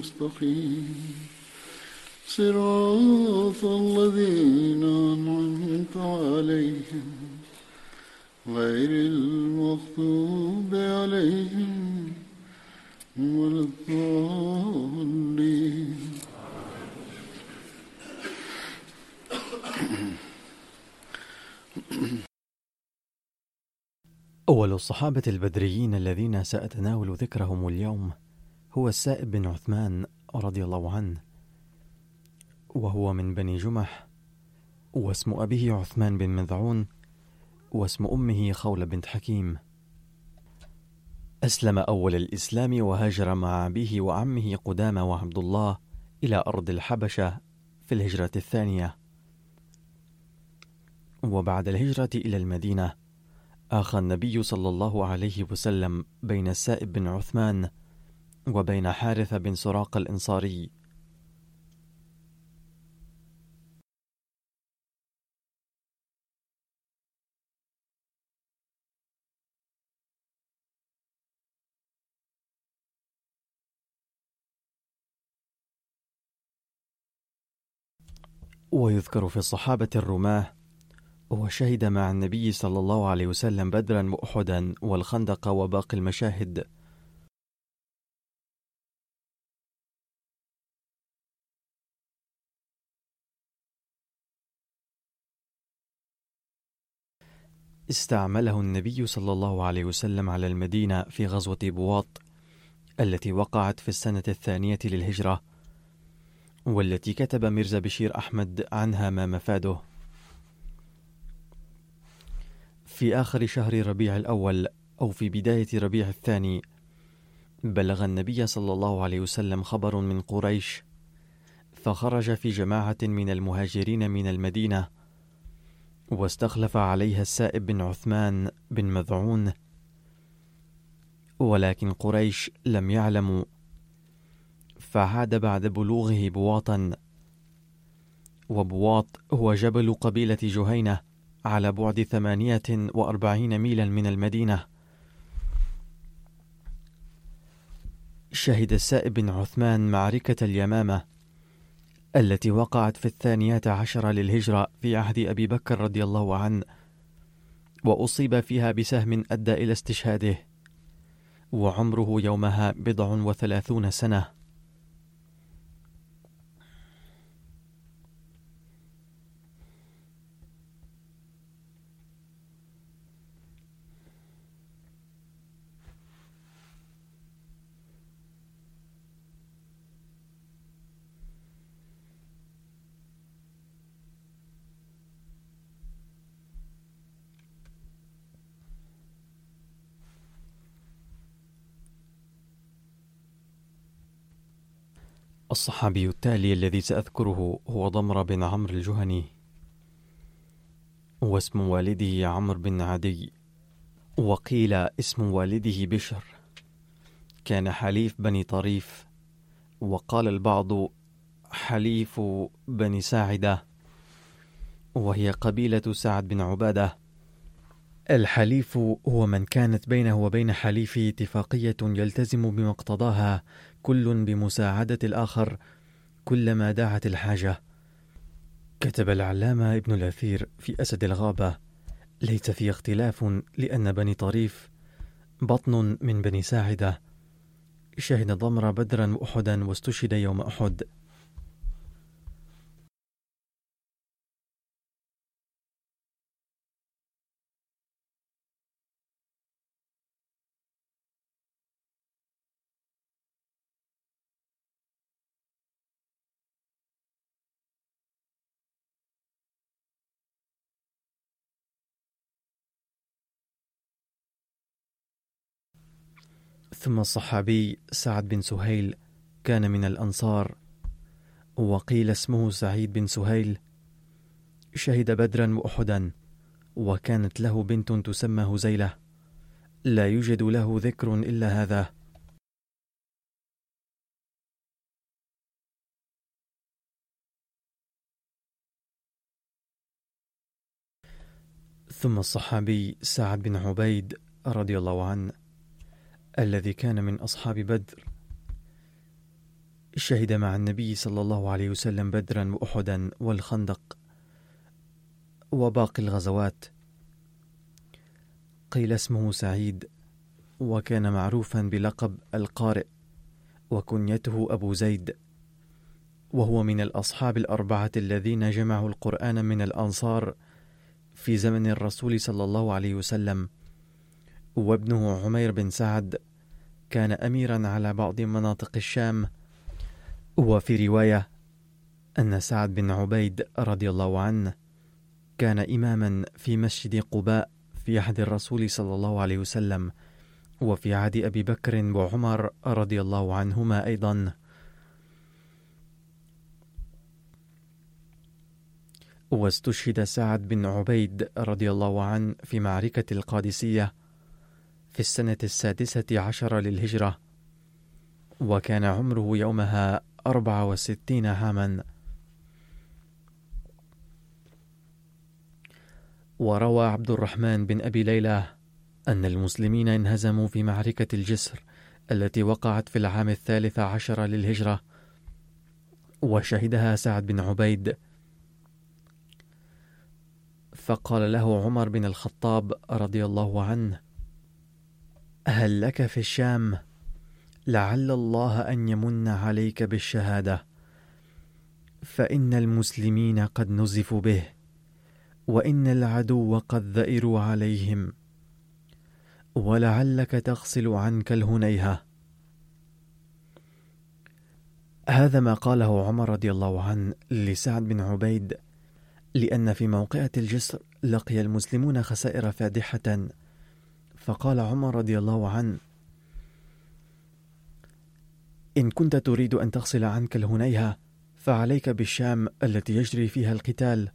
المستقيم. صراط الذين أنعمت عليهم غير المغضوب عليهم ولا الضالين. أول الصحابة البدريين الذين سأتناول ذكرهم اليوم هو السائب بن عثمان رضي الله عنه وهو من بني جمح واسم أبيه عثمان بن مذعون واسم أمه خولة بنت حكيم. أسلم أول الإسلام وهاجر مع أبيه وعمه قدامة وعبد الله إلى أرض الحبشة في الهجرة الثانية. وبعد الهجرة إلى المدينة آخى النبي صلى الله عليه وسلم بين السائب بن عثمان وبين حارثة بن سراق الإنصاري. ويذكر في الصحابة الرماة وشهد مع النبي صلى الله عليه وسلم بدرا وأحدا والخندق وباقي المشاهد استعمله النبي صلى الله عليه وسلم على المدينة في غزوة بواط التي وقعت في السنة الثانية للهجرة والتي كتب ميرزا بشير أحمد عنها ما مفاده. في آخر شهر ربيع الأول أو في بداية ربيع الثاني بلغ النبي صلى الله عليه وسلم خبر من قريش فخرج في جماعة من المهاجرين من المدينة واستخلف عليها السائب بن عثمان بن مذعون ولكن قريش لم يعلموا فعاد بعد بلوغه بواطا وبواط هو جبل قبيلة جهينة على بعد ثمانية وأربعين ميلا من المدينة. شهد السائب بن عثمان معركة اليمامة التي وقعت في الثانية عشر للهجرة في عهد أبي بكر رضي الله عنه وأصيب فيها بسهم أدى إلى استشهاده وعمره يومها بضع وثلاثون سنة. الصحابي التالي الذي سأذكره هو ضمر بن عمرو الجهني واسم والده عمرو بن عدي وقيل اسم والده بشر. كان حليف بني طريف وقال البعض حليف بني ساعدة وهي قبيلة سعد بن عبادة. الحليف هو من كانت بينه وبين حليفه اتفاقية يلتزم بمقتضاها كل بمساعدة الآخر كلما دعت الحاجة. كتب العلامة ابن الأثير في أسد الغابة ليس في اختلاف لأن بني طريف بطن من بني ساعدة. شهد ضمر بدرا وأحدا واستشهد يوم أحد. ثم الصحابي سعد بن سهيل كان من الأنصار وقيل اسمه سعيد بن سهيل. شهد بدرا وأحدا وكانت له بنت تسمى هزيلة. لا يوجد له ذكر إلا هذا. ثم الصحابي سعد بن عبيد رضي الله عنه الذي كان من أصحاب بدر. شهد مع النبي صلى الله عليه وسلم بدرا وأحدا والخندق وباقي الغزوات. قيل اسمه سعيد وكان معروفا بلقب القارئ وكنيته أبو زيد وهو من الأصحاب الأربعة الذين جمعوا القرآن من الأنصار في زمن الرسول صلى الله عليه وسلم وابنه عمير بن سعد كان أميرا على بعض مناطق الشام وفي رواية أن سعد بن عبيد رضي الله عنه كان إماما في مسجد قباء في عهد الرسول صلى الله عليه وسلم وفي عهد أبي بكر وعمر رضي الله عنهما أيضا. واستشهد سعد بن عبيد رضي الله عنه في معركة القادسية في السنة السادسة عشر للهجرة. وكان عمره يومها أربع وستين عاما وروى عبد الرحمن بن أبي ليلى أن المسلمين انهزموا في معركة الجسر التي وقعت في العام الثالث عشر للهجرة. وشهدها سعد بن عبيد. فقال له عمر بن الخطاب رضي الله عنه هل لك في الشام؟ لعل الله أن يمن عليك بالشهادة. فإن المسلمين قد نزفوا به وإن العدو قد ذئروا عليهم. ولعلك تغسل عنك الهنيهة. هذا ما قاله عمر رضي الله عنه لسعد بن عبيد لأن في موقعة الجسر لقي المسلمون خسائر فادحة. فقال عمر رضي الله عنه إن كنت تريد أن تغسل عنك الهنيهة فعليك بالشام التي يجري فيها القتال.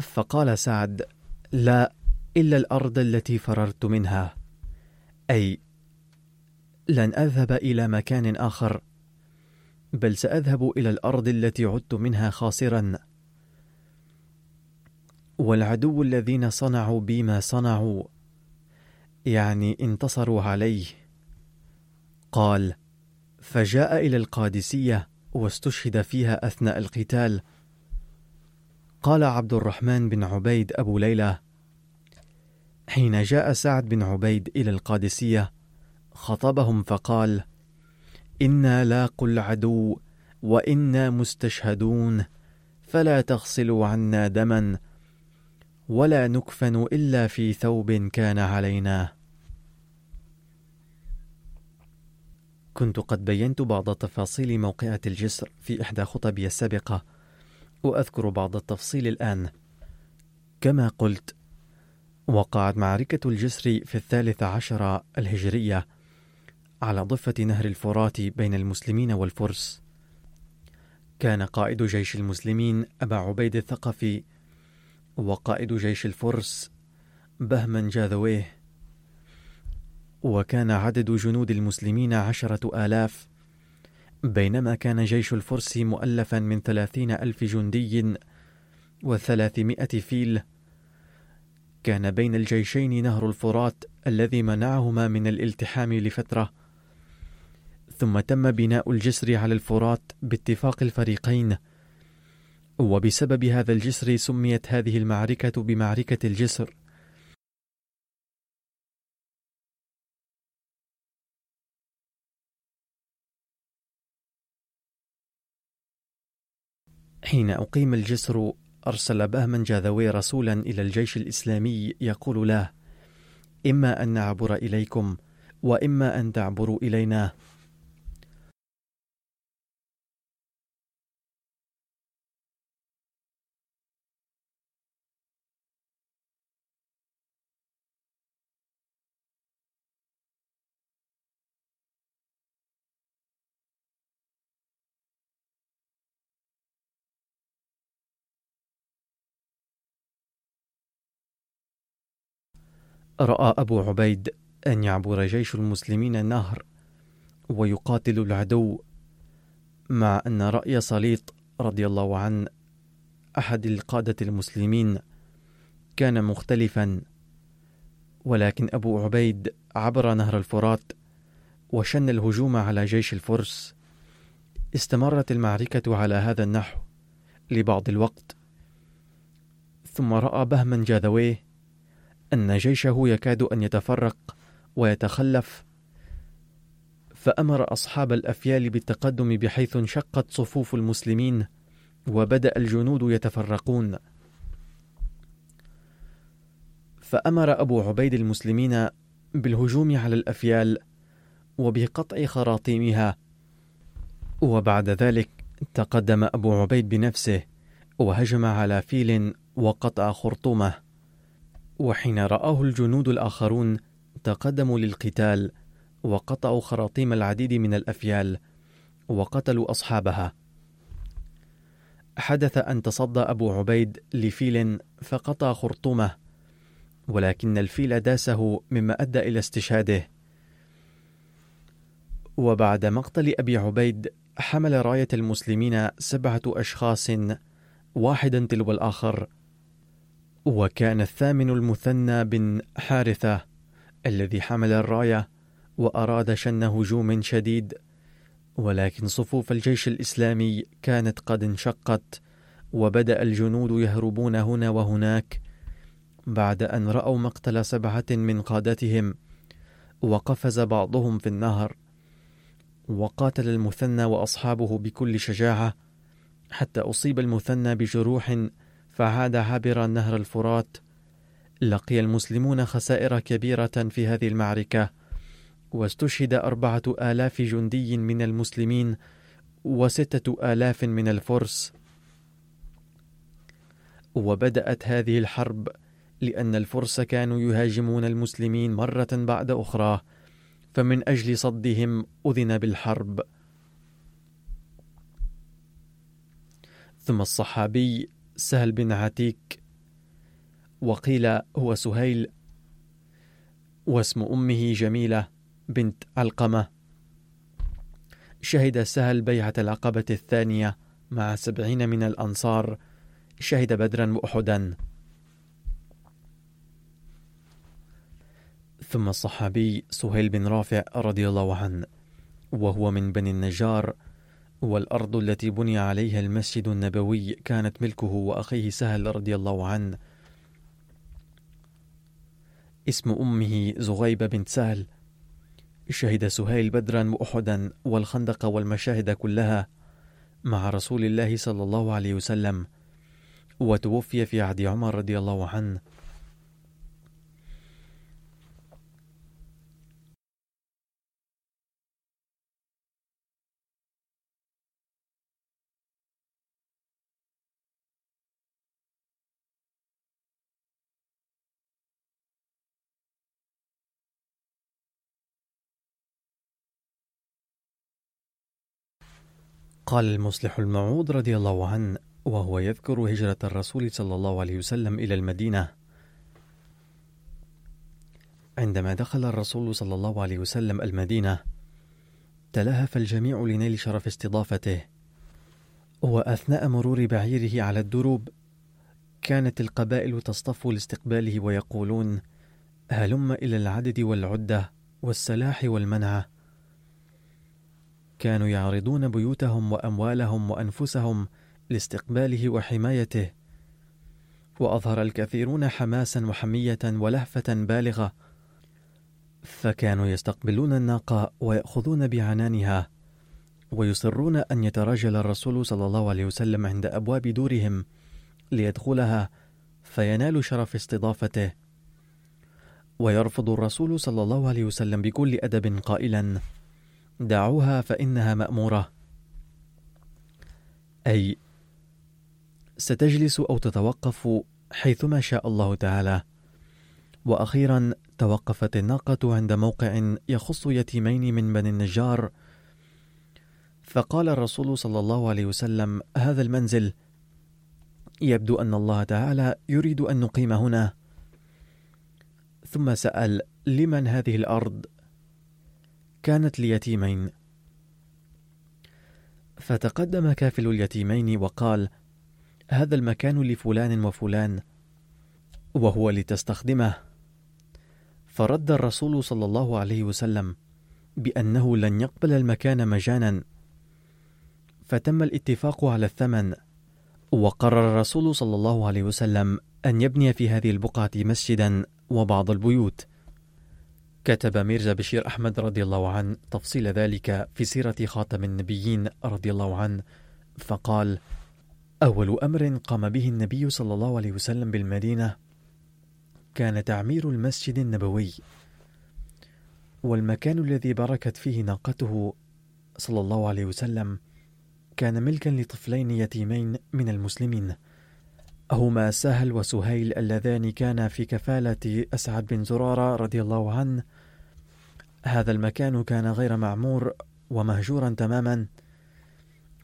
فقال سعد لا إلا الأرض التي فررت منها أي لن أذهب إلى مكان آخر بل سأذهب إلى الأرض التي عدت منها خاسرا. والعدو الذين صنعوا بي ما صنعوا يعني انتصروا عليه. قال فجاء إلى القادسية واستشهد فيها أثناء القتال. قال عبد الرحمن بن عبيد أبو ليلى حين جاء سعد بن عبيد إلى القادسية خطبهم فقال إنا لاقوا العدو وإنا مستشهدون فلا تغسلوا عنا دما ولا نكفن إلا في ثوب كان علينا. كنت قد بينت بعض تفاصيل موقعة الجسر في إحدى خطبي السابقة وأذكر بعض التفصيل الآن. كما قلت وقعت معركة الجسر في الثالث عشر الهجرية على ضفة نهر الفرات بين المسلمين والفرس. كان قائد جيش المسلمين أبا عبيد الثقفي وقائد جيش الفرس بهما جاذويه. وكان عدد جنود المسلمين عشرة آلاف. بينما كان جيش الفرس مؤلفا من ثلاثين ألف جندي وثلاثمائة فيل. كان بين الجيشين نهر الفرات الذي منعهما من الالتحام لفترة. ثم تم بناء الجسر على الفرات باتفاق الفريقين. وبسبب هذا الجسر سميت هذه المعركة بمعركة الجسر. حين أقيم الجسر أرسل بهمن جاذوي رسولا إلى الجيش الإسلامي يقول له إما أن نعبر إليكم وإما أن تعبروا إلينا. رأى أبو عبيد أن يعبر جيش المسلمين النهر ويقاتل العدو مع أن رأي صليط رضي الله عنه أحد القادة المسلمين كان مختلفا ولكن أبو عبيد عبر نهر الفرات وشن الهجوم على جيش الفرس. استمرت المعركة على هذا النحو لبعض الوقت ثم رأى بهما جاذويه أن جيشه يكاد أن يتفرق ويتخلف فأمر أصحاب الأفيال بالتقدم بحيث انشقت صفوف المسلمين وبدأ الجنود يتفرقون. فأمر أبو عبيد المسلمين بالهجوم على الأفيال وبقطع خراطيمها وبعد ذلك تقدم أبو عبيد بنفسه وهجم على فيل وقطع خرطومه. وحين رآه الجنود الآخرون تقدموا للقتال وقطعوا خراطيم العديد من الأفيال وقتلوا أصحابها. حدث أن تصدى أبو عبيد لفيل فقطع خرطومه ولكن الفيل داسه مما أدى إلى استشهاده. وبعد مقتل أبي عبيد حمل راية المسلمين سبعة أشخاص واحدا تلو الآخر وكان الثامن المثنى بن حارثة الذي حمل الراية وأراد شن هجوم شديد ولكن صفوف الجيش الإسلامي كانت قد انشقت وبدأ الجنود يهربون هنا وهناك بعد أن رأوا مقتل سبعة من قادتهم وقفز بعضهم في النهر وقاتل المثنى وأصحابه بكل شجاعة حتى أصيب المثنى بجروح فعاد عابرا نهر الفرات. لقي المسلمون خسائر كبيرة في هذه المعركة. واستشهد أربعة آلاف جندي من المسلمين وستة آلاف من الفرس. وبدأت هذه الحرب لأن الفرس كانوا يهاجمون المسلمين مرة بعد أخرى. فمن أجل صدهم أذن بالحرب. ثم الصحابي سهل بن عتيك وقيل هو سهيل واسم أمه جميلة بنت علقمة. شهد سهل بيعة العقبة الثانية مع سبعين من الأنصار. شهد بدرا وأحدا. ثم الصحابي سهيل بن رافع رضي الله عنه وهو من بني النجار. والأرض التي بني عليها المسجد النبوي كانت ملكه وأخيه سهل رضي الله عنه. اسم أمه زغيبة بنت سهل. شهد سهيل بدرا وأحدا والخندق والمشاهد كلها مع رسول الله صلى الله عليه وسلم وتوفي في عهد عمر رضي الله عنه. قال المصلح الموعود رضي الله عنه وهو يذكر هجرة الرسول صلى الله عليه وسلم إلى المدينة. عندما دخل الرسول صلى الله عليه وسلم المدينة تلهف الجميع لنيل شرف استضافته. وأثناء مرور بعيره على الدروب كانت القبائل تصطف لاستقباله ويقولون هلم إلى العدد والعدة والسلاح والمنعة كانوا يعرضون بيوتهم وأموالهم وأنفسهم لاستقباله وحمايته. وأظهر الكثيرون حماسا وحمية ولهفة بالغة. فكانوا يستقبلون الناقة ويأخذون بعنانها ويصرون أن يتراجل الرسول صلى الله عليه وسلم عند أبواب دورهم ليدخلها فينال شرف استضافته. ويرفض الرسول صلى الله عليه وسلم بكل أدب قائلا دعوها فإنها مأمورة. أي ستجلس أو تتوقف حيثما شاء الله تعالى. وأخيرا توقفت الناقة عند موقع يخص يتيمين من بني النجار. فقال الرسول صلى الله عليه وسلم هذا المنزل. يبدو أن الله تعالى يريد أن نقيم هنا. ثم سأل لمن هذه الأرض؟ كانت ليتيمين. فتقدم كافل اليتيمين وقال هذا المكان لفلان وفلان وهو لتستخدمه. فرد الرسول صلى الله عليه وسلم بأنه لن يقبل المكان مجانا. فتم الاتفاق على الثمن وقرر الرسول صلى الله عليه وسلم أن يبني في هذه البقعة مسجدا وبعض البيوت. كتب ميرزا بشير أحمد رضي الله عنه تفصيل ذلك في سيرة خاتم النبيين رضي الله عنه فقال أول أمر قام به النبي صلى الله عليه وسلم بالمدينة كان تعمير المسجد النبوي والمكان الذي بركت فيه ناقته صلى الله عليه وسلم كان ملكا لطفلين يتيمين من المسلمين هما سهل وسهيل اللذان كانا في كفالة أسعد بن زرارة رضي الله عنه هذا المكان كان غير معمور ومهجورا تماما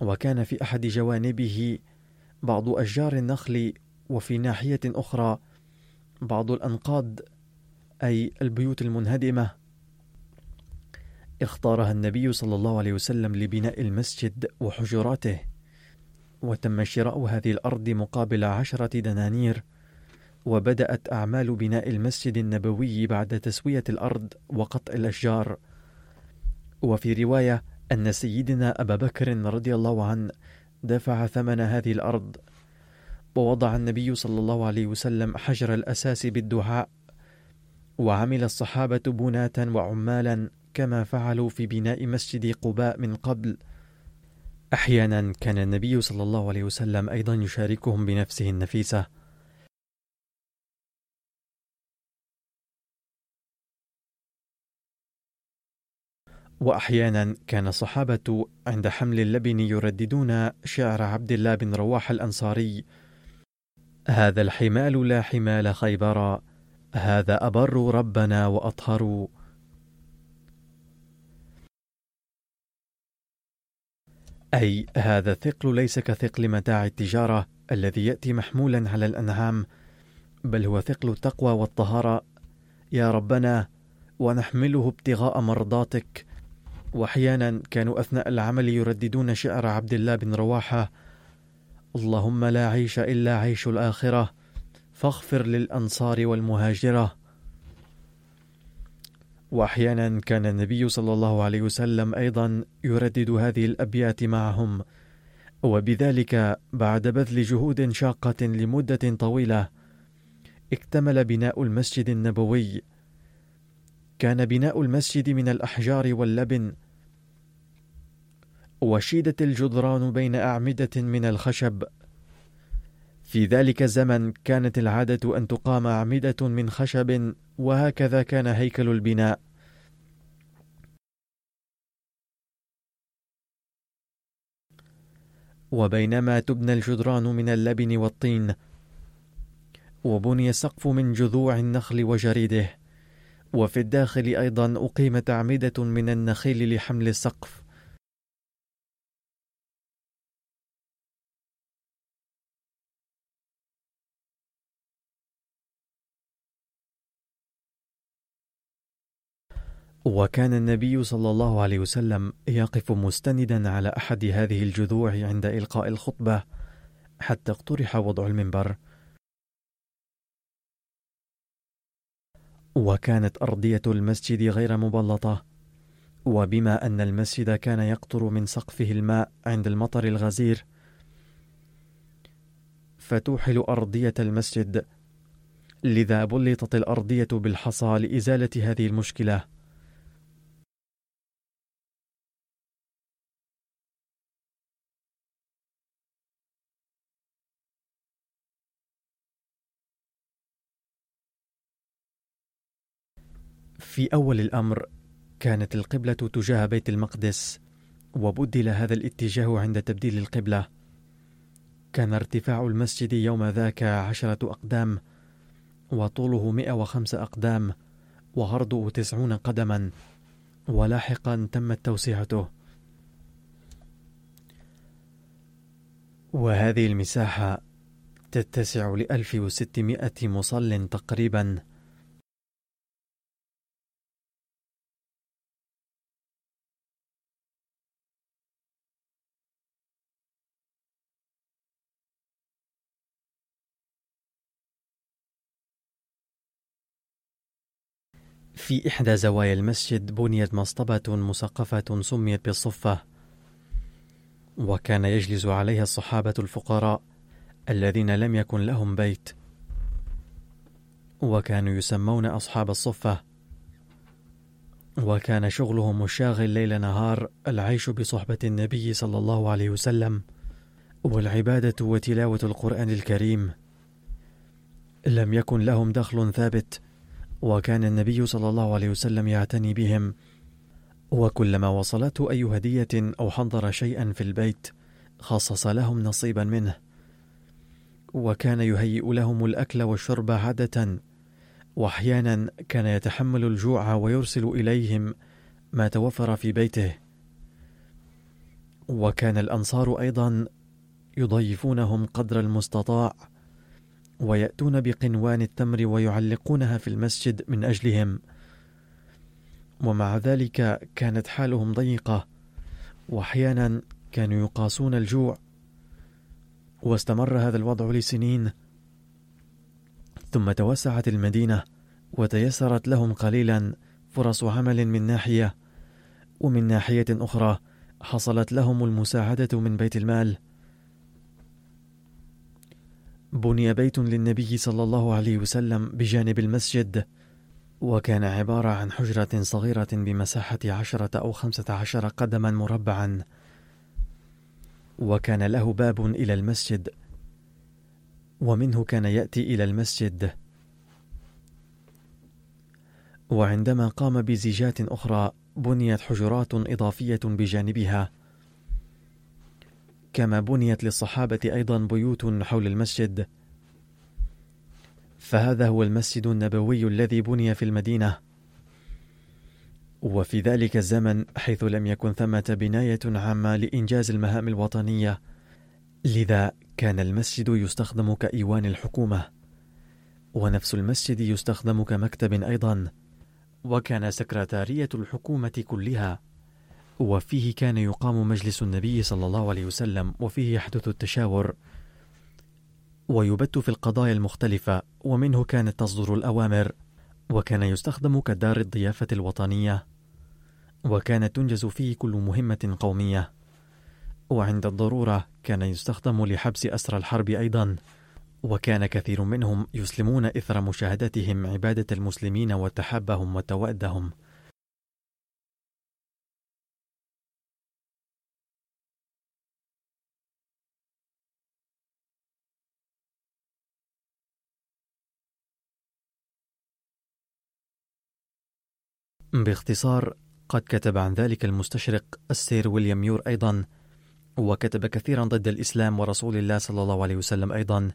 وكان في أحد جوانبه بعض أشجار النخل وفي ناحية أخرى بعض الأنقاض أي البيوت المنهدمة. اختارها النبي صلى الله عليه وسلم لبناء المسجد وحجراته وتم شراء هذه الأرض مقابل عشرة دنانير. وبدأت أعمال بناء المسجد النبوي بعد تسوية الأرض وقطع الأشجار. وفي رواية أن سيدنا أبا بكر رضي الله عنه دفع ثمن هذه الأرض. ووضع النبي صلى الله عليه وسلم حجر الأساس بالدعاء. وعمل الصحابة بناة وعمالا كما فعلوا في بناء مسجد قباء من قبل. أحيانا كان النبي صلى الله عليه وسلم أيضا يشاركهم بنفسه النفيسة. وأحيانا كان الصحابة عند حمل اللبن يرددون شعر عبد الله بن رواح الأنصاري. هذا الحمال لا حمال خيبر هذا أبر ربنا وأطهر. أي هذا الثقل ليس كثقل متاع التجارة الذي يأتي محمولا على الأنعام بل هو ثقل التقوى والطهارة. يا ربنا ونحمله ابتغاء مرضاتك وأحيانا كانوا أثناء العمل يرددون شعر عبد الله بن رواحة اللهم لا عيش إلا عيش الآخرة فاغفر للأنصار والمهاجرة. وأحيانا كان النبي صلى الله عليه وسلم أيضا يردد هذه الأبيات معهم وبذلك بعد بذل جهود شاقة لمدة طويلة اكتمل بناء المسجد النبوي. كان بناء المسجد من الأحجار واللبن وشيدت الجدران بين أعمدة من الخشب. في ذلك الزمن كانت العادة أن تقام أعمدة من خشب وهكذا كان هيكل البناء. وبينما تبنى الجدران من اللبن والطين وبني السقف من جذوع النخل وجريده. وفي الداخل أيضا أقيمت أعمدة من النخيل لحمل السقف. وكان النبي صلى الله عليه وسلم يقف مستندا على أحد هذه الجذوع عند إلقاء الخطبة حتى اقترح وضع المنبر. وكانت أرضية المسجد غير مبلطة وبما أن المسجد كان يقطر من سقفه الماء عند المطر الغزير فتوحل أرضية المسجد. لذا بلطت الأرضية بالحصى لإزالة هذه المشكلة. في أول الأمر كانت القبلة تجاه بيت المقدس وبدل هذا الاتجاه عند تبديل القبلة. كان ارتفاع المسجد يوم ذاك عشرة أقدام وطوله مئة وخمس أقدام وعرضه تسعون قدما. ولاحقا تمت توسعته وهذه المساحة تتسع لألف وستمائة مصل تقريبا. في إحدى زوايا المسجد بنيت مصطبة مسقفة سميت بالصفة. وكان يجلس عليها الصحابة الفقراء الذين لم يكن لهم بيت. وكانوا يسمون أصحاب الصفة. وكان شغلهم الشاغل ليل نهار العيش بصحبة النبي صلى الله عليه وسلم والعبادة وتلاوة القرآن الكريم. لم يكن لهم دخل ثابت. وكان النبي صلى الله عليه وسلم يعتني بهم. وكلما وصلته أي هدية أو حضر شيئا في البيت خصص لهم نصيبا منه. وكان يهيئ لهم الأكل والشرب عادة. وأحيانا كان يتحمل الجوع ويرسل إليهم ما توفر في بيته. وكان الأنصار أيضا يضيفونهم قدر المستطاع. ويأتون بقنوان التمر ويعلقونها في المسجد من أجلهم. ومع ذلك كانت حالهم ضيقة وأحيانا كانوا يقاسون الجوع. واستمر هذا الوضع لسنين. ثم توسعت المدينة وتيسرت لهم قليلا فرص عمل من ناحية. ومن ناحية أخرى حصلت لهم المساعدة من بيت المال. بني بيت للنبي صلى الله عليه وسلم بجانب المسجد وكان عبارة عن حجرة صغيرة بمساحة عشرة أو خمسة عشر قدما مربعا. وكان له باب إلى المسجد ومنه كان يأتي إلى المسجد. وعندما قام بزيجات أخرى بنيت حجرات إضافية بجانبها. كما بنيت للصحابة أيضا بيوت حول المسجد. فهذا هو المسجد النبوي الذي بني في المدينة. وفي ذلك الزمن حيث لم يكن ثمة بناية عامة لإنجاز المهام الوطنية لذا كان المسجد يستخدم كإيوان الحكومة ونفس المسجد يستخدم كمكتب أيضا. وكان سكرتارية الحكومة كلها وفيه كان يقام مجلس النبي صلى الله عليه وسلم وفيه يحدث التشاور ويبت في القضايا المختلفة ومنه كانت تصدر الأوامر وكان يستخدم كدار الضيافة الوطنية وكانت تنجز فيه كل مهمة قومية. وعند الضرورة كان يستخدم لحبس أسرى الحرب أيضا وكان كثير منهم يسلمون إثر مشاهدتهم عبادة المسلمين وتحبهم وتوأدهم. باختصار قد كتب عن ذلك المستشرق السير ويليام يور أيضا وكتب كثيرا ضد الإسلام ورسول الله صلى الله عليه وسلم أيضا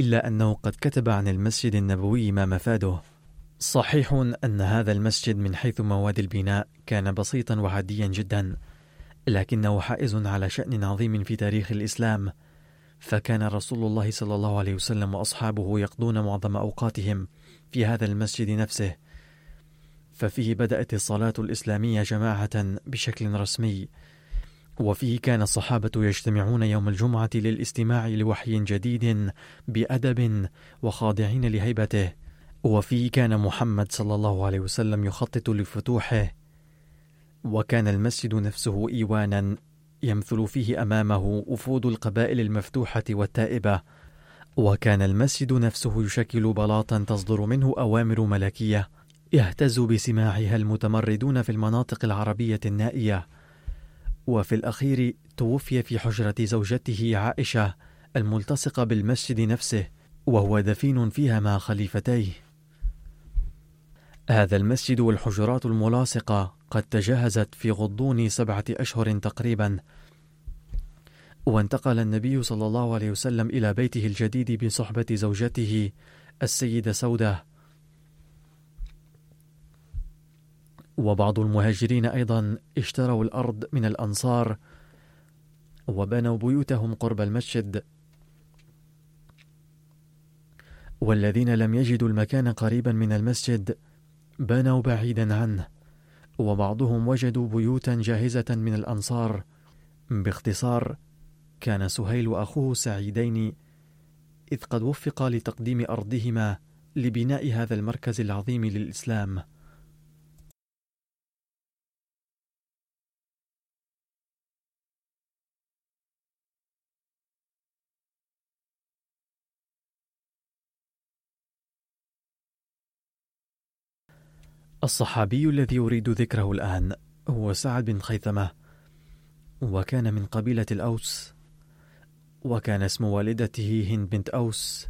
إلا أنه قد كتب عن المسجد النبوي ما مفاده. صحيح أن هذا المسجد من حيث مواد البناء كان بسيطا وعاديا جدا لكنه حائز على شأن عظيم في تاريخ الإسلام. فكان رسول الله صلى الله عليه وسلم وأصحابه يقضون معظم أوقاتهم في هذا المسجد نفسه. ففيه بدأت الصلاة الإسلامية جماعة بشكل رسمي. وفيه كان الصحابة يجتمعون يوم الجمعة للاستماع لوحي جديد بأدب وخاضعين لهيبته. وفيه كان محمد صلى الله عليه وسلم يخطط لفتوحه. وكان المسجد نفسه إيوانا يمثل فيه أمامه وفود القبائل المفتوحة والتائبة. وكان المسجد نفسه يشكل بلاطا تصدر منه أوامر ملكية. يهتز بسماعها المتمردون في المناطق العربية النائية. وفي الأخير توفي في حجرة زوجته عائشة الملتصقة بالمسجد نفسه وهو دفين فيها مع خليفتيه. هذا المسجد والحجرات الملاصقة قد تجهزت في غضون سبعة أشهر تقريبا. وانتقل النبي صلى الله عليه وسلم إلى بيته الجديد بصحبة زوجته السيدة سودة. وبعض المهاجرين أيضا اشتروا الأرض من الأنصار وبنوا بيوتهم قرب المسجد. والذين لم يجدوا المكان قريبا من المسجد بنوا بعيدا عنه وبعضهم وجدوا بيوتا جاهزة من الأنصار. باختصار كان سهيل وأخوه سعيدين إذ قد وفقا لتقديم أرضهما لبناء هذا المركز العظيم للإسلام. الصحابي الذي أريد ذكره الآن هو سعد بن خيثمة وكان من قبيلة الأوس وكان اسم والدته هند بنت أوس.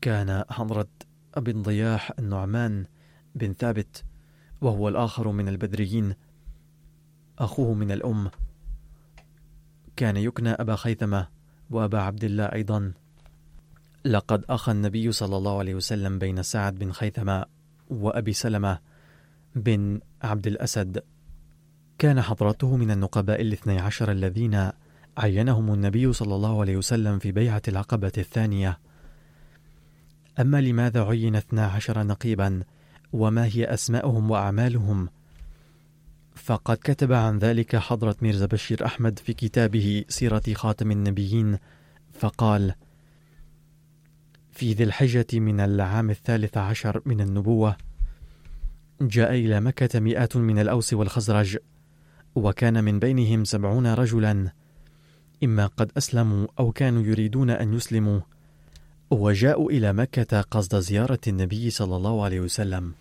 كان حضرة بن ضياح النعمان بن ثابت وهو الآخر من البدريين أخوه من الأم. كان يكنى أبا خيثمة وأبا عبد الله أيضا. لقد أخى النبي صلى الله عليه وسلم بين سعد بن خيثمة وأبي سلمة بن عبد الأسد. كان حضرته من النقباء الاثني عشر الذين عينهم النبي صلى الله عليه وسلم في بيعة العقبة الثانية. أما لماذا عين اثنا عشر نقيبا وما هي أسماؤهم وأعمالهم؟ فقد كتب عن ذلك حضرة ميرزا بشير أحمد في كتابه سيرة خاتم النبيين فقال في ذي الحجة من العام الثالث عشر من النبوة جاء إلى مكة مئات من الأوس والخزرج وكان من بينهم سبعون رجلا إما قد أسلموا أو كانوا يريدون أن يسلموا وجاءوا إلى مكة قصد زيارة النبي صلى الله عليه وسلم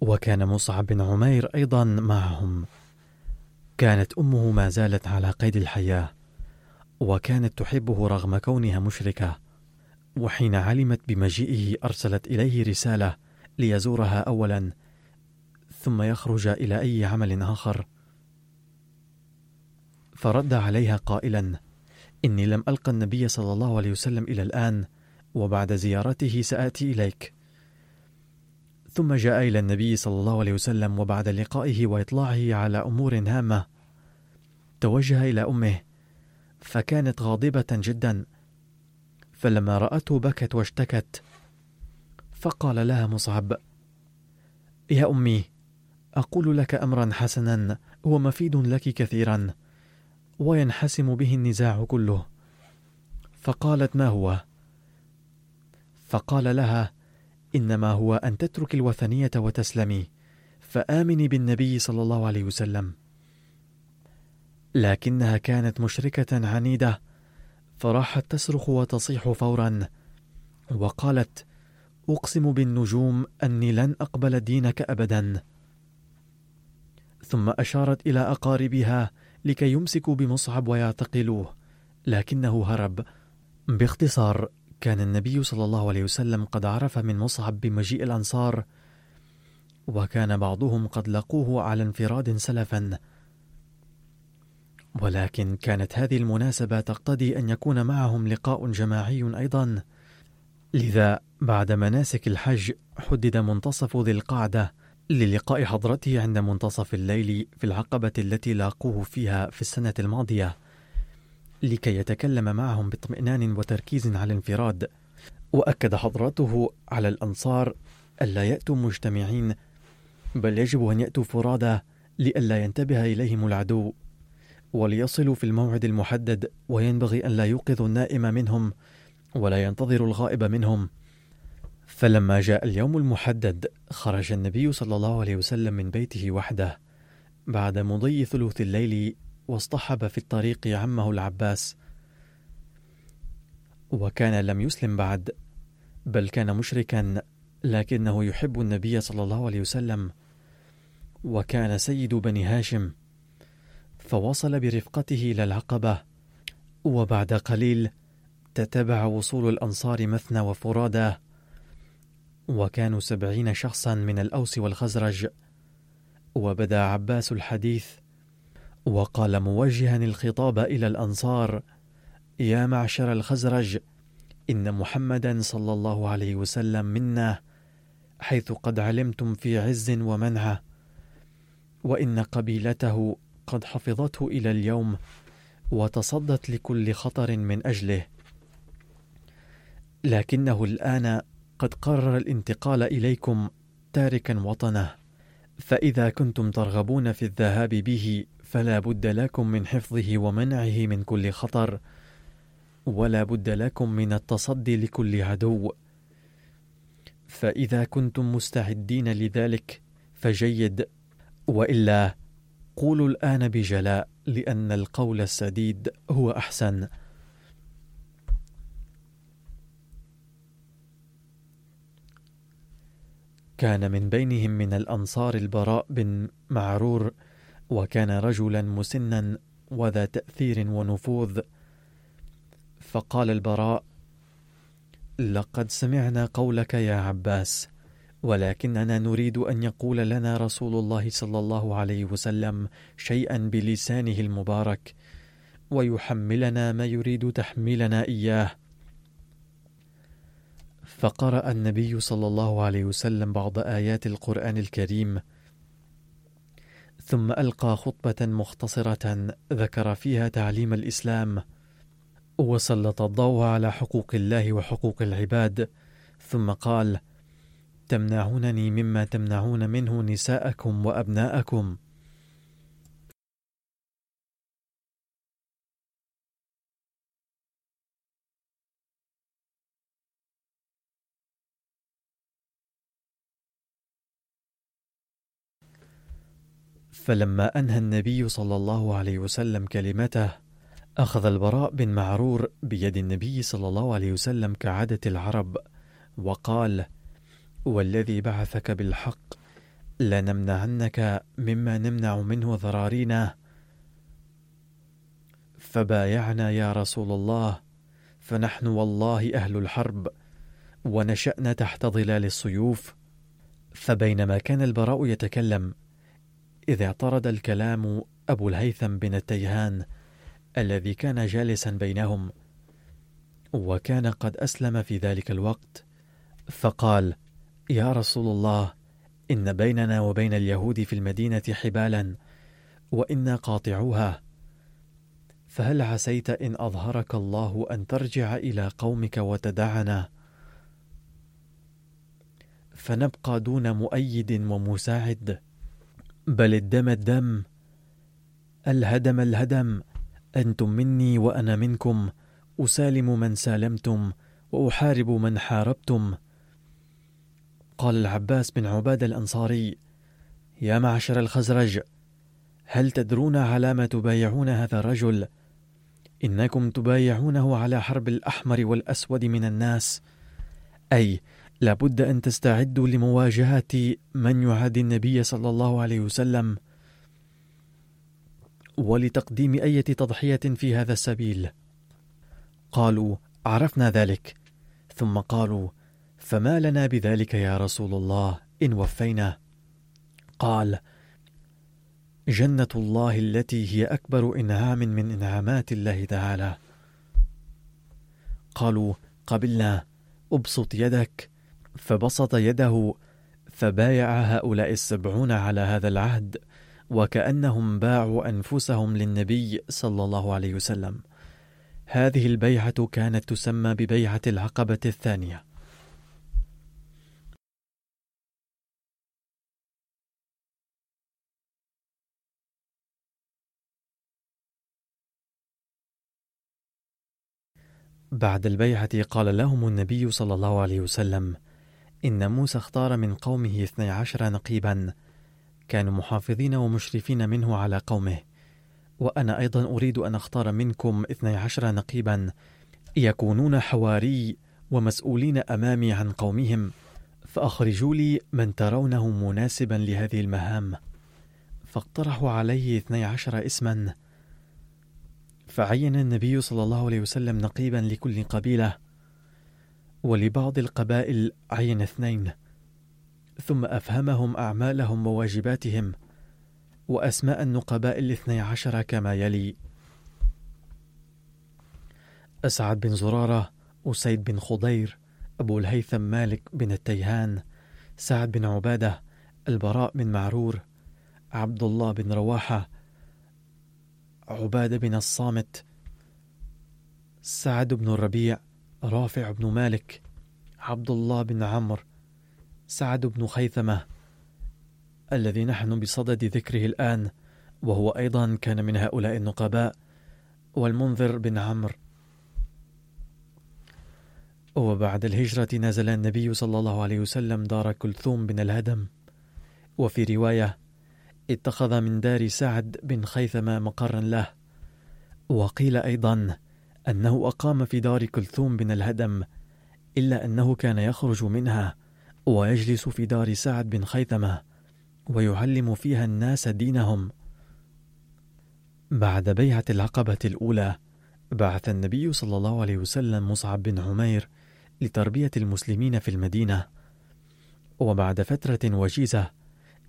وكان مصعب بن عمير أيضا معهم. كانت أمه ما زالت على قيد الحياة وكانت تحبه رغم كونها مشركة. وحين علمت بمجيئه أرسلت إليه رسالة ليزورها أولا ثم يخرج إلى أي عمل آخر. فرد عليها قائلا إني لم ألقى النبي صلى الله عليه وسلم إلى الآن وبعد زيارته سآتي إليك. ثم جاء إلى النبي صلى الله عليه وسلم وبعد لقائه وإطلاعه على أمور هامة توجه إلى أمه فكانت غاضبة جدا. فلما رأته بكت واشتكت فقال لها مصعب يا أمي أقول لك أمرا حسنا هو مفيد لك كثيرا وينحسم به النزاع كله. فقالت ما هو؟ فقال لها إنما هو أن تترك الوثنية وتسلمي فآمني بالنبي صلى الله عليه وسلم. لكنها كانت مشركة عنيدة فراحت تصرخ وتصيح فورا. وقالت أقسم بالنجوم أني لن أقبل دينك ابدا. ثم أشارت إلى أقاربها لكي يمسكوا بمصعب ويعتقلوه لكنه هرب. باختصار كان النبي صلى الله عليه وسلم قد عرف من مصعب بمجيء الأنصار وكان بعضهم قد لقوه على انفراد سلفا. ولكن كانت هذه المناسبة تقتضي أن يكون معهم لقاء جماعي أيضا. لذا بعد مناسك الحج حدد منتصف ذي القعدة للقاء حضرته عند منتصف الليل في العقبة التي لاقوه فيها في السنة الماضية لكي يتكلم معهم باطمئنان وتركيز على الانفراد. وأكد حضرته على الأنصار ألا يأتوا مجتمعين بل يجب أن يأتوا فرادى لئلا ينتبه إليهم العدو. وليصلوا في الموعد المحدد وينبغي أن لا يوقظوا النائم منهم ولا ينتظروا الغائب منهم. فلما جاء اليوم المحدد خرج النبي صلى الله عليه وسلم من بيته وحده. بعد مضي ثلث الليل واصطحب في الطريق عمه العباس. وكان لم يسلم بعد بل كان مشركا لكنه يحب النبي صلى الله عليه وسلم. وكان سيد بني هاشم. فوصل برفقته إلى العقبة وبعد قليل تتبع وصول الأنصار مثنى وفرادى وكانوا سبعين شخصا من الأوس والخزرج. وبدأ عباس الحديث وقال موجها الخطاب إلى الأنصار يا معشر الخزرج إن محمدا صلى الله عليه وسلم منا حيث قد علمتم في عز ومنعه وإن قبيلته قد حفظته إلى اليوم وتصدت لكل خطر من أجله. لكنه الآن قد قرر الانتقال إليكم تاركا وطنه. فإذا كنتم ترغبون في الذهاب به فلا بد لكم من حفظه ومنعه من كل خطر ولا بد لكم من التصدي لكل عدو. فإذا كنتم مستعدين لذلك فجيد. وإلا قولوا الآن بجلاء لأن القول السديد هو أحسن. كان من بينهم من الأنصار البراء بن معرور وكان رجلا مسنا وذا تأثير ونفوذ. فقال البراء لقد سمعنا قولك يا عباس ولكننا نريد أن يقول لنا رسول الله صلى الله عليه وسلم شيئا بلسانه المبارك ويحملنا ما يريد تحميلنا إياه. فقرأ النبي صلى الله عليه وسلم بعض آيات القرآن الكريم ثم ألقى خطبة مختصرة ذكر فيها تعليم الإسلام وسلط الضوء على حقوق الله وحقوق العباد ثم قال تمنعونني مما تمنعون منه نساءكم وأبناءكم. فلما أنهى النبي صلى الله عليه وسلم كلمته أخذ البراء بن معرور بيد النبي صلى الله عليه وسلم كعادة العرب وقال والذي بعثك بالحق لنمنعنك مما نمنع منه ذرارينا فبايعنا يا رسول الله فنحن والله أهل الحرب ونشأنا تحت ظلال السيوف. فبينما كان البراء يتكلم إذ اعترض الكلام أبو الهيثم بن التيهان الذي كان جالسا بينهم وكان قد أسلم في ذلك الوقت فقال يا رسول الله إن بيننا وبين اليهود في المدينة حبالا وإنا قاطعوها. فهل عسيت إن أظهرك الله أن ترجع إلى قومك وتدعنا فنبقى دون مؤيد ومساعد. بل الدم الدم الهدم الهدم أنتم مني وأنا منكم أسالم من سالمتم وأحارب من حاربتم. قال العباس بن عبادة الأنصاري يا معشر الخزرج هل تدرون على ما تبايعون هذا الرجل؟ إنكم تبايعونه على حرب الأحمر والأسود من الناس. أي لابد أن تستعدوا لمواجهة من يعادي النبي صلى الله عليه وسلم. ولتقديم أية تضحية في هذا السبيل. قالوا عرفنا ذلك. ثم قالوا فما لنا بذلك يا رسول الله إن وفينا. قال جنة الله التي هي أكبر إنعام من إنعامات الله تعالى. قالوا قبلنا ابسط يدك. فبسط يده فبايع هؤلاء السبعون على هذا العهد وكأنهم باعوا أنفسهم للنبي صلى الله عليه وسلم. هذه البيعة كانت تسمى ببيعة العقبة الثانية. بعد البيعة قال لهم النبي صلى الله عليه وسلم إن موسى اختار من قومه اثني عشر نقيبا. كانوا محافظين ومشرفين منه على قومه. وأنا أيضا أريد أن أختار منكم اثني عشر نقيبا. يكونون حواري ومسؤولين أمامي عن قومهم فأخرجوا لي من ترونه مناسبا لهذه المهام. فاقترحوا عليه اثني عشر اسما. فعين النبي صلى الله عليه وسلم نقيبا لكل قبيلة ولبعض القبائل عين اثنين ثم أفهمهم أعمالهم وواجباتهم وأسماء النقباء الاثني عشر كما يلي. أسعد بن زرارة أسيد بن خضير أبو الهيثم مالك بن التيهان سعد بن عبادة البراء بن معرور عبد الله بن رواحة عبادة بن الصامت سعد بن الربيع رافع بن مالك عبد الله بن عمرو سعد بن خيثمة الذي نحن بصدد ذكره الآن وهو أيضا كان من هؤلاء النقباء والمنذر بن عمرو. وبعد الهجرة نزل النبي صلى الله عليه وسلم دار كلثوم بن الهدم. وفي رواية اتخذ من دار سعد بن خيثمة مقرا له. وقيل أيضا أنه أقام في دار كلثوم بن الهدم إلا أنه كان يخرج منها ويجلس في دار سعد بن خيثمة ويعلم فيها الناس دينهم. بعد بيعة العقبة الأولى بعث النبي صلى الله عليه وسلم مصعب بن عمير لتربية المسلمين في المدينة. وبعد فترة وجيزة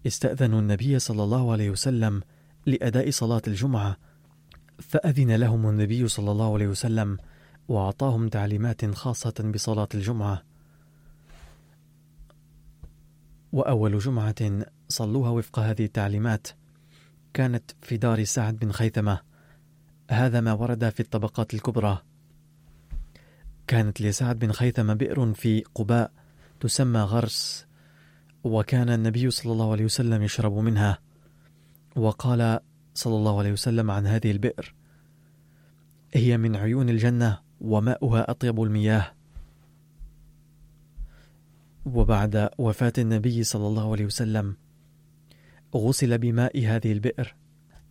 استأذنوا النبي صلى الله عليه وسلم لأداء صلاة الجمعة فأذن لهم النبي صلى الله عليه وسلم وأعطاهم تعليمات خاصة بصلاة الجمعة. وأول جمعة صلوها وفق هذه التعليمات كانت في دار سعد بن خيثمة. هذا ما ورد في الطبقات الكبرى. كانت لسعد بن خيثمة بئر في قباء تسمى غرس. وكان النبي صلى الله عليه وسلم يشرب منها. وقال صلى الله عليه وسلم عن هذه البئر هي من عيون الجنة وماؤها أطيب المياه. وبعد وفاة النبي صلى الله عليه وسلم غسل بماء هذه البئر.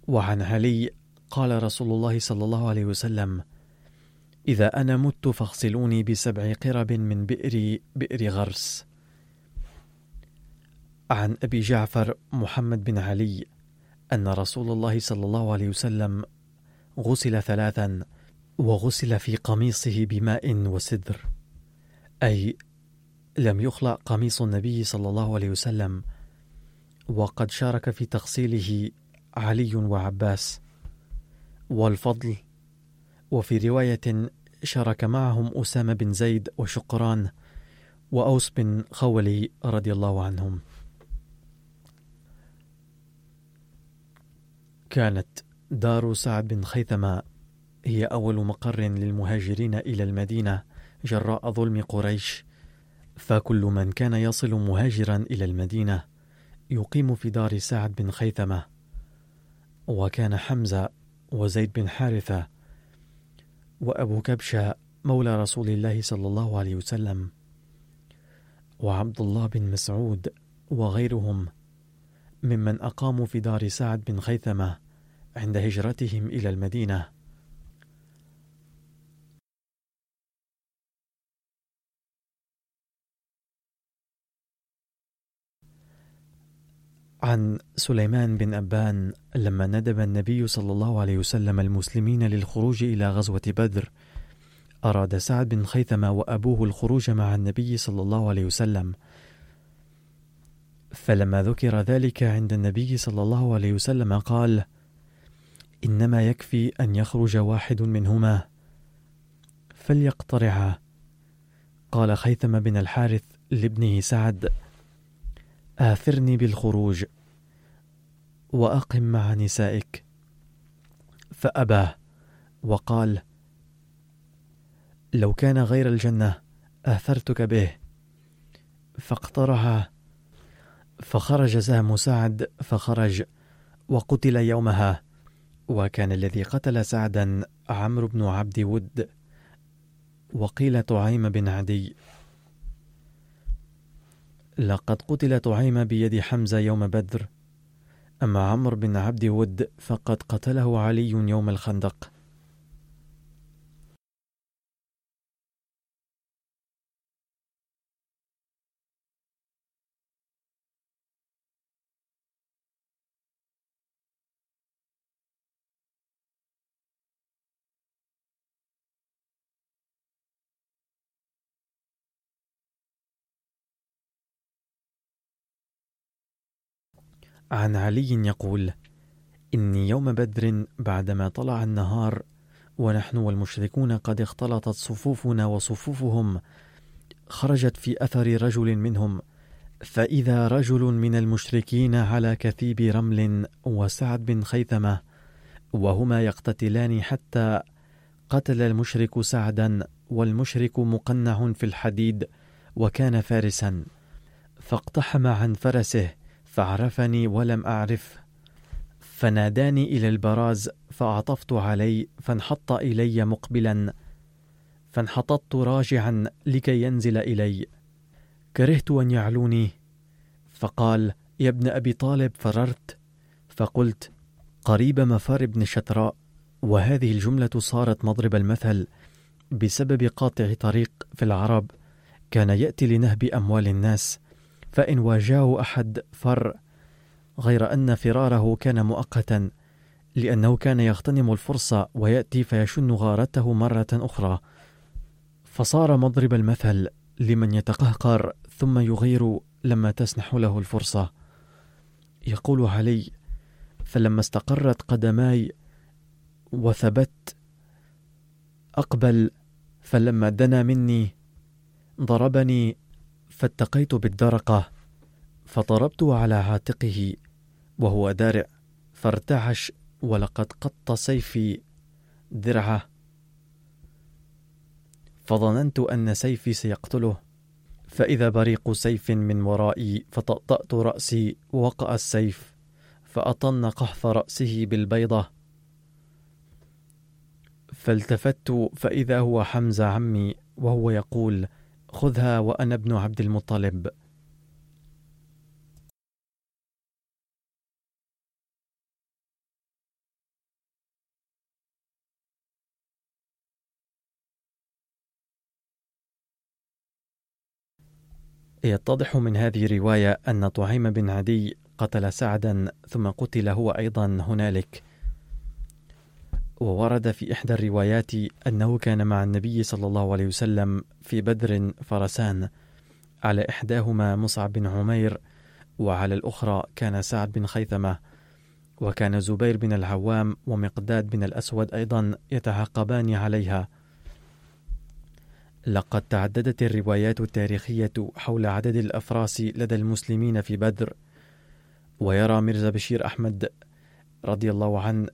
وعن علي قال رسول الله صلى الله عليه وسلم إذا أنا مت فاغسلوني بسبع قرب من بئر بئر غرس. عن أبي جعفر محمد بن علي أن رسول الله صلى الله عليه وسلم غسل ثلاثا وغسل في قميصه بماء وسدر أي لم يخلع قميص النبي صلى الله عليه وسلم وقد شارك في تغسيله علي وعباس والفضل وفي رواية شارك معهم أسامة بن زيد وشقران وأوس بن خولي رضي الله عنهم. كانت دار سعد بن خيثمة هي أول مقر للمهاجرين إلى المدينة جراء ظلم قريش فكل من كان يصل مهاجرا إلى المدينة يقيم في دار سعد بن خيثمة. وكان حمزة وزيد بن حارثة وأبو كبشة مولى رسول الله صلى الله عليه وسلم وعبد الله بن مسعود وغيرهم ممن أقاموا في دار سعد بن خيثمة عند هجرتهم إلى المدينة. عن سليمان بن أبان لما ندب النبي صلى الله عليه وسلم المسلمين للخروج إلى غزوة بدر أراد سعد بن خيثمة وأبوه الخروج مع النبي صلى الله عليه وسلم. فلما ذكر ذلك عند النبي صلى الله عليه وسلم قال إنما يكفي أن يخرج واحد منهما فليقترعا. قال خيثم بن الحارث لابنه سعد آثرني بالخروج وأقم مع نسائك. فأبى وقال لو كان غير الجنة آثرتك به. فاقترح فخرج سهم سعد فخرج وقتل يومها. وكان الذي قتل سعدا عمرو بن عبد ود وقيل طعيم بن عدي. لقد قتل طعيم بيد حمزة يوم بدر. أما عمرو بن عبد ود فقد قتله علي يوم الخندق. عن علي يقول إني يوم بدر بعدما طلع النهار ونحن والمشركون قد اختلطت صفوفنا وصفوفهم خرجت في أثر رجل منهم فإذا رجل من المشركين على كثيب رمل وسعد بن خيثمة وهما يقتتلان حتى قتل المشرك سعدا والمشرك مقنع في الحديد وكان فارسا فاقتحم عن فرسه فعرفني ولم أعرف. فناداني إلى البراز فعطفت علي فانحط إلي مقبلا. فانحططت راجعا لكي ينزل إلي. كرهت أن يعلوني. فقال يا ابن أبي طالب فررت. فقلت قريب مفر ابن شتراء. وهذه الجملة صارت مضرب المثل بسبب قاطع طريق في العرب. كان يأتي لنهب أموال الناس. فإن واجهه أحد فر غير أن فراره كان مؤقتا لأنه كان يغتنم الفرصة ويأتي فيشن غارته مرة أخرى. فصار مضرب المثل لمن يتقهقر ثم يغير لما تسنح له الفرصة. يقول علي فلما استقرت قدماي وثبت أقبل فلما دنا مني ضربني فاتقيت بالدرقة فضربت على عاتقه وهو دارع فارتعش ولقد قط سيفي درعه. فظننت أن سيفي سيقتله فإذا بريق سيف من ورائي فطأطأت رأسي ووقع السيف فأطن قحف رأسه بالبيضة. فالتفت فإذا هو حمزة عمي وهو يقول خذها وأنا ابن عبد المطلب. يتضح من هذه الرواية أن طعيم بن عدي قتل سعدا ثم قتل هو أيضا هنالك. وورد في إحدى الروايات أنه كان مع النبي صلى الله عليه وسلم في بدر فرسان. على إحداهما مصعب بن عمير وعلى الأخرى كان سعد بن خيثمة. وكان زبير بن العوام ومقداد بن الأسود أيضا يتعاقبان عليها. لقد تعددت الروايات التاريخية حول عدد الأفراس لدى المسلمين في بدر. ويرى ميرزا بشير أحمد رضي الله عنه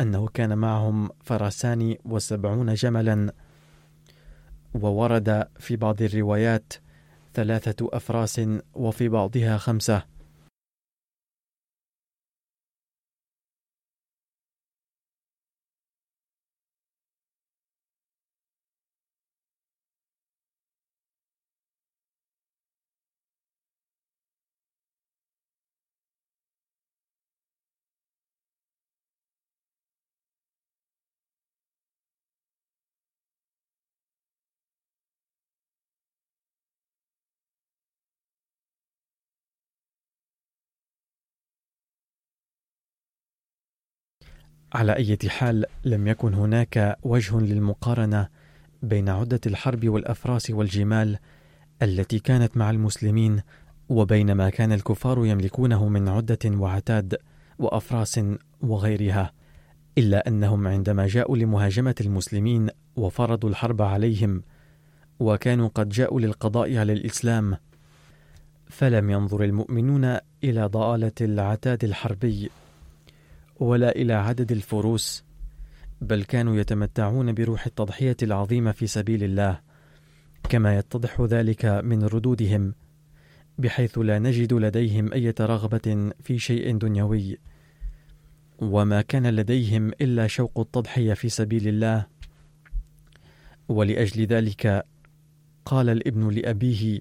أنه كان معهم فرسان وسبعون جملا. وورد في بعض الروايات ثلاثة أفراس وفي بعضها خمسة. على أي حال لم يكن هناك وجه للمقارنة بين عدة الحرب والأفراس والجمال التي كانت مع المسلمين وبين ما كان الكفار يملكونه من عدة وعتاد وأفراس وغيرها إلا أنهم عندما جاءوا لمهاجمة المسلمين وفرضوا الحرب عليهم وكانوا قد جاءوا للقضاء على الإسلام فلم ينظر المؤمنون إلى ضآلة العتاد الحربي ولا إلى عدد الفروس بل كانوا يتمتعون بروح التضحية العظيمة في سبيل الله كما يتضح ذلك من ردودهم بحيث لا نجد لديهم أي رغبة في شيء دنيوي. وما كان لديهم إلا شوق التضحية في سبيل الله. ولأجل ذلك قال الابن لأبيه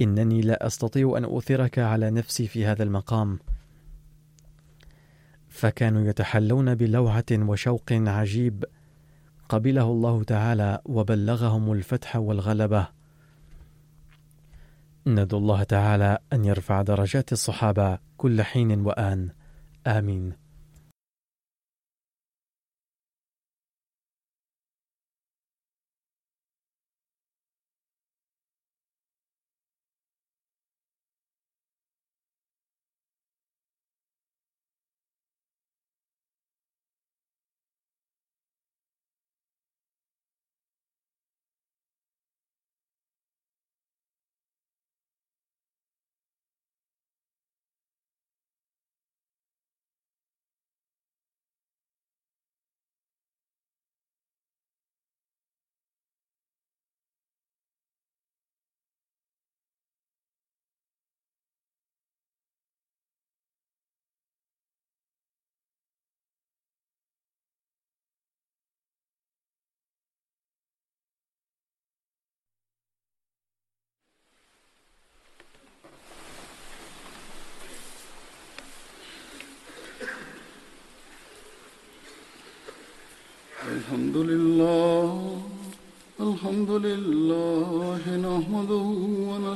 إنني لا أستطيع أن أؤثرك على نفسي في هذا المقام. فكانوا يتحلون بلوعة وشوق عجيب. قبله الله تعالى وبلغهم الفتح والغلبة. ندعو الله تعالى أن يرفع درجات الصحابة كل حين وآن. آمين.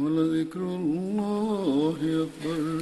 ولذكر الله أكبر.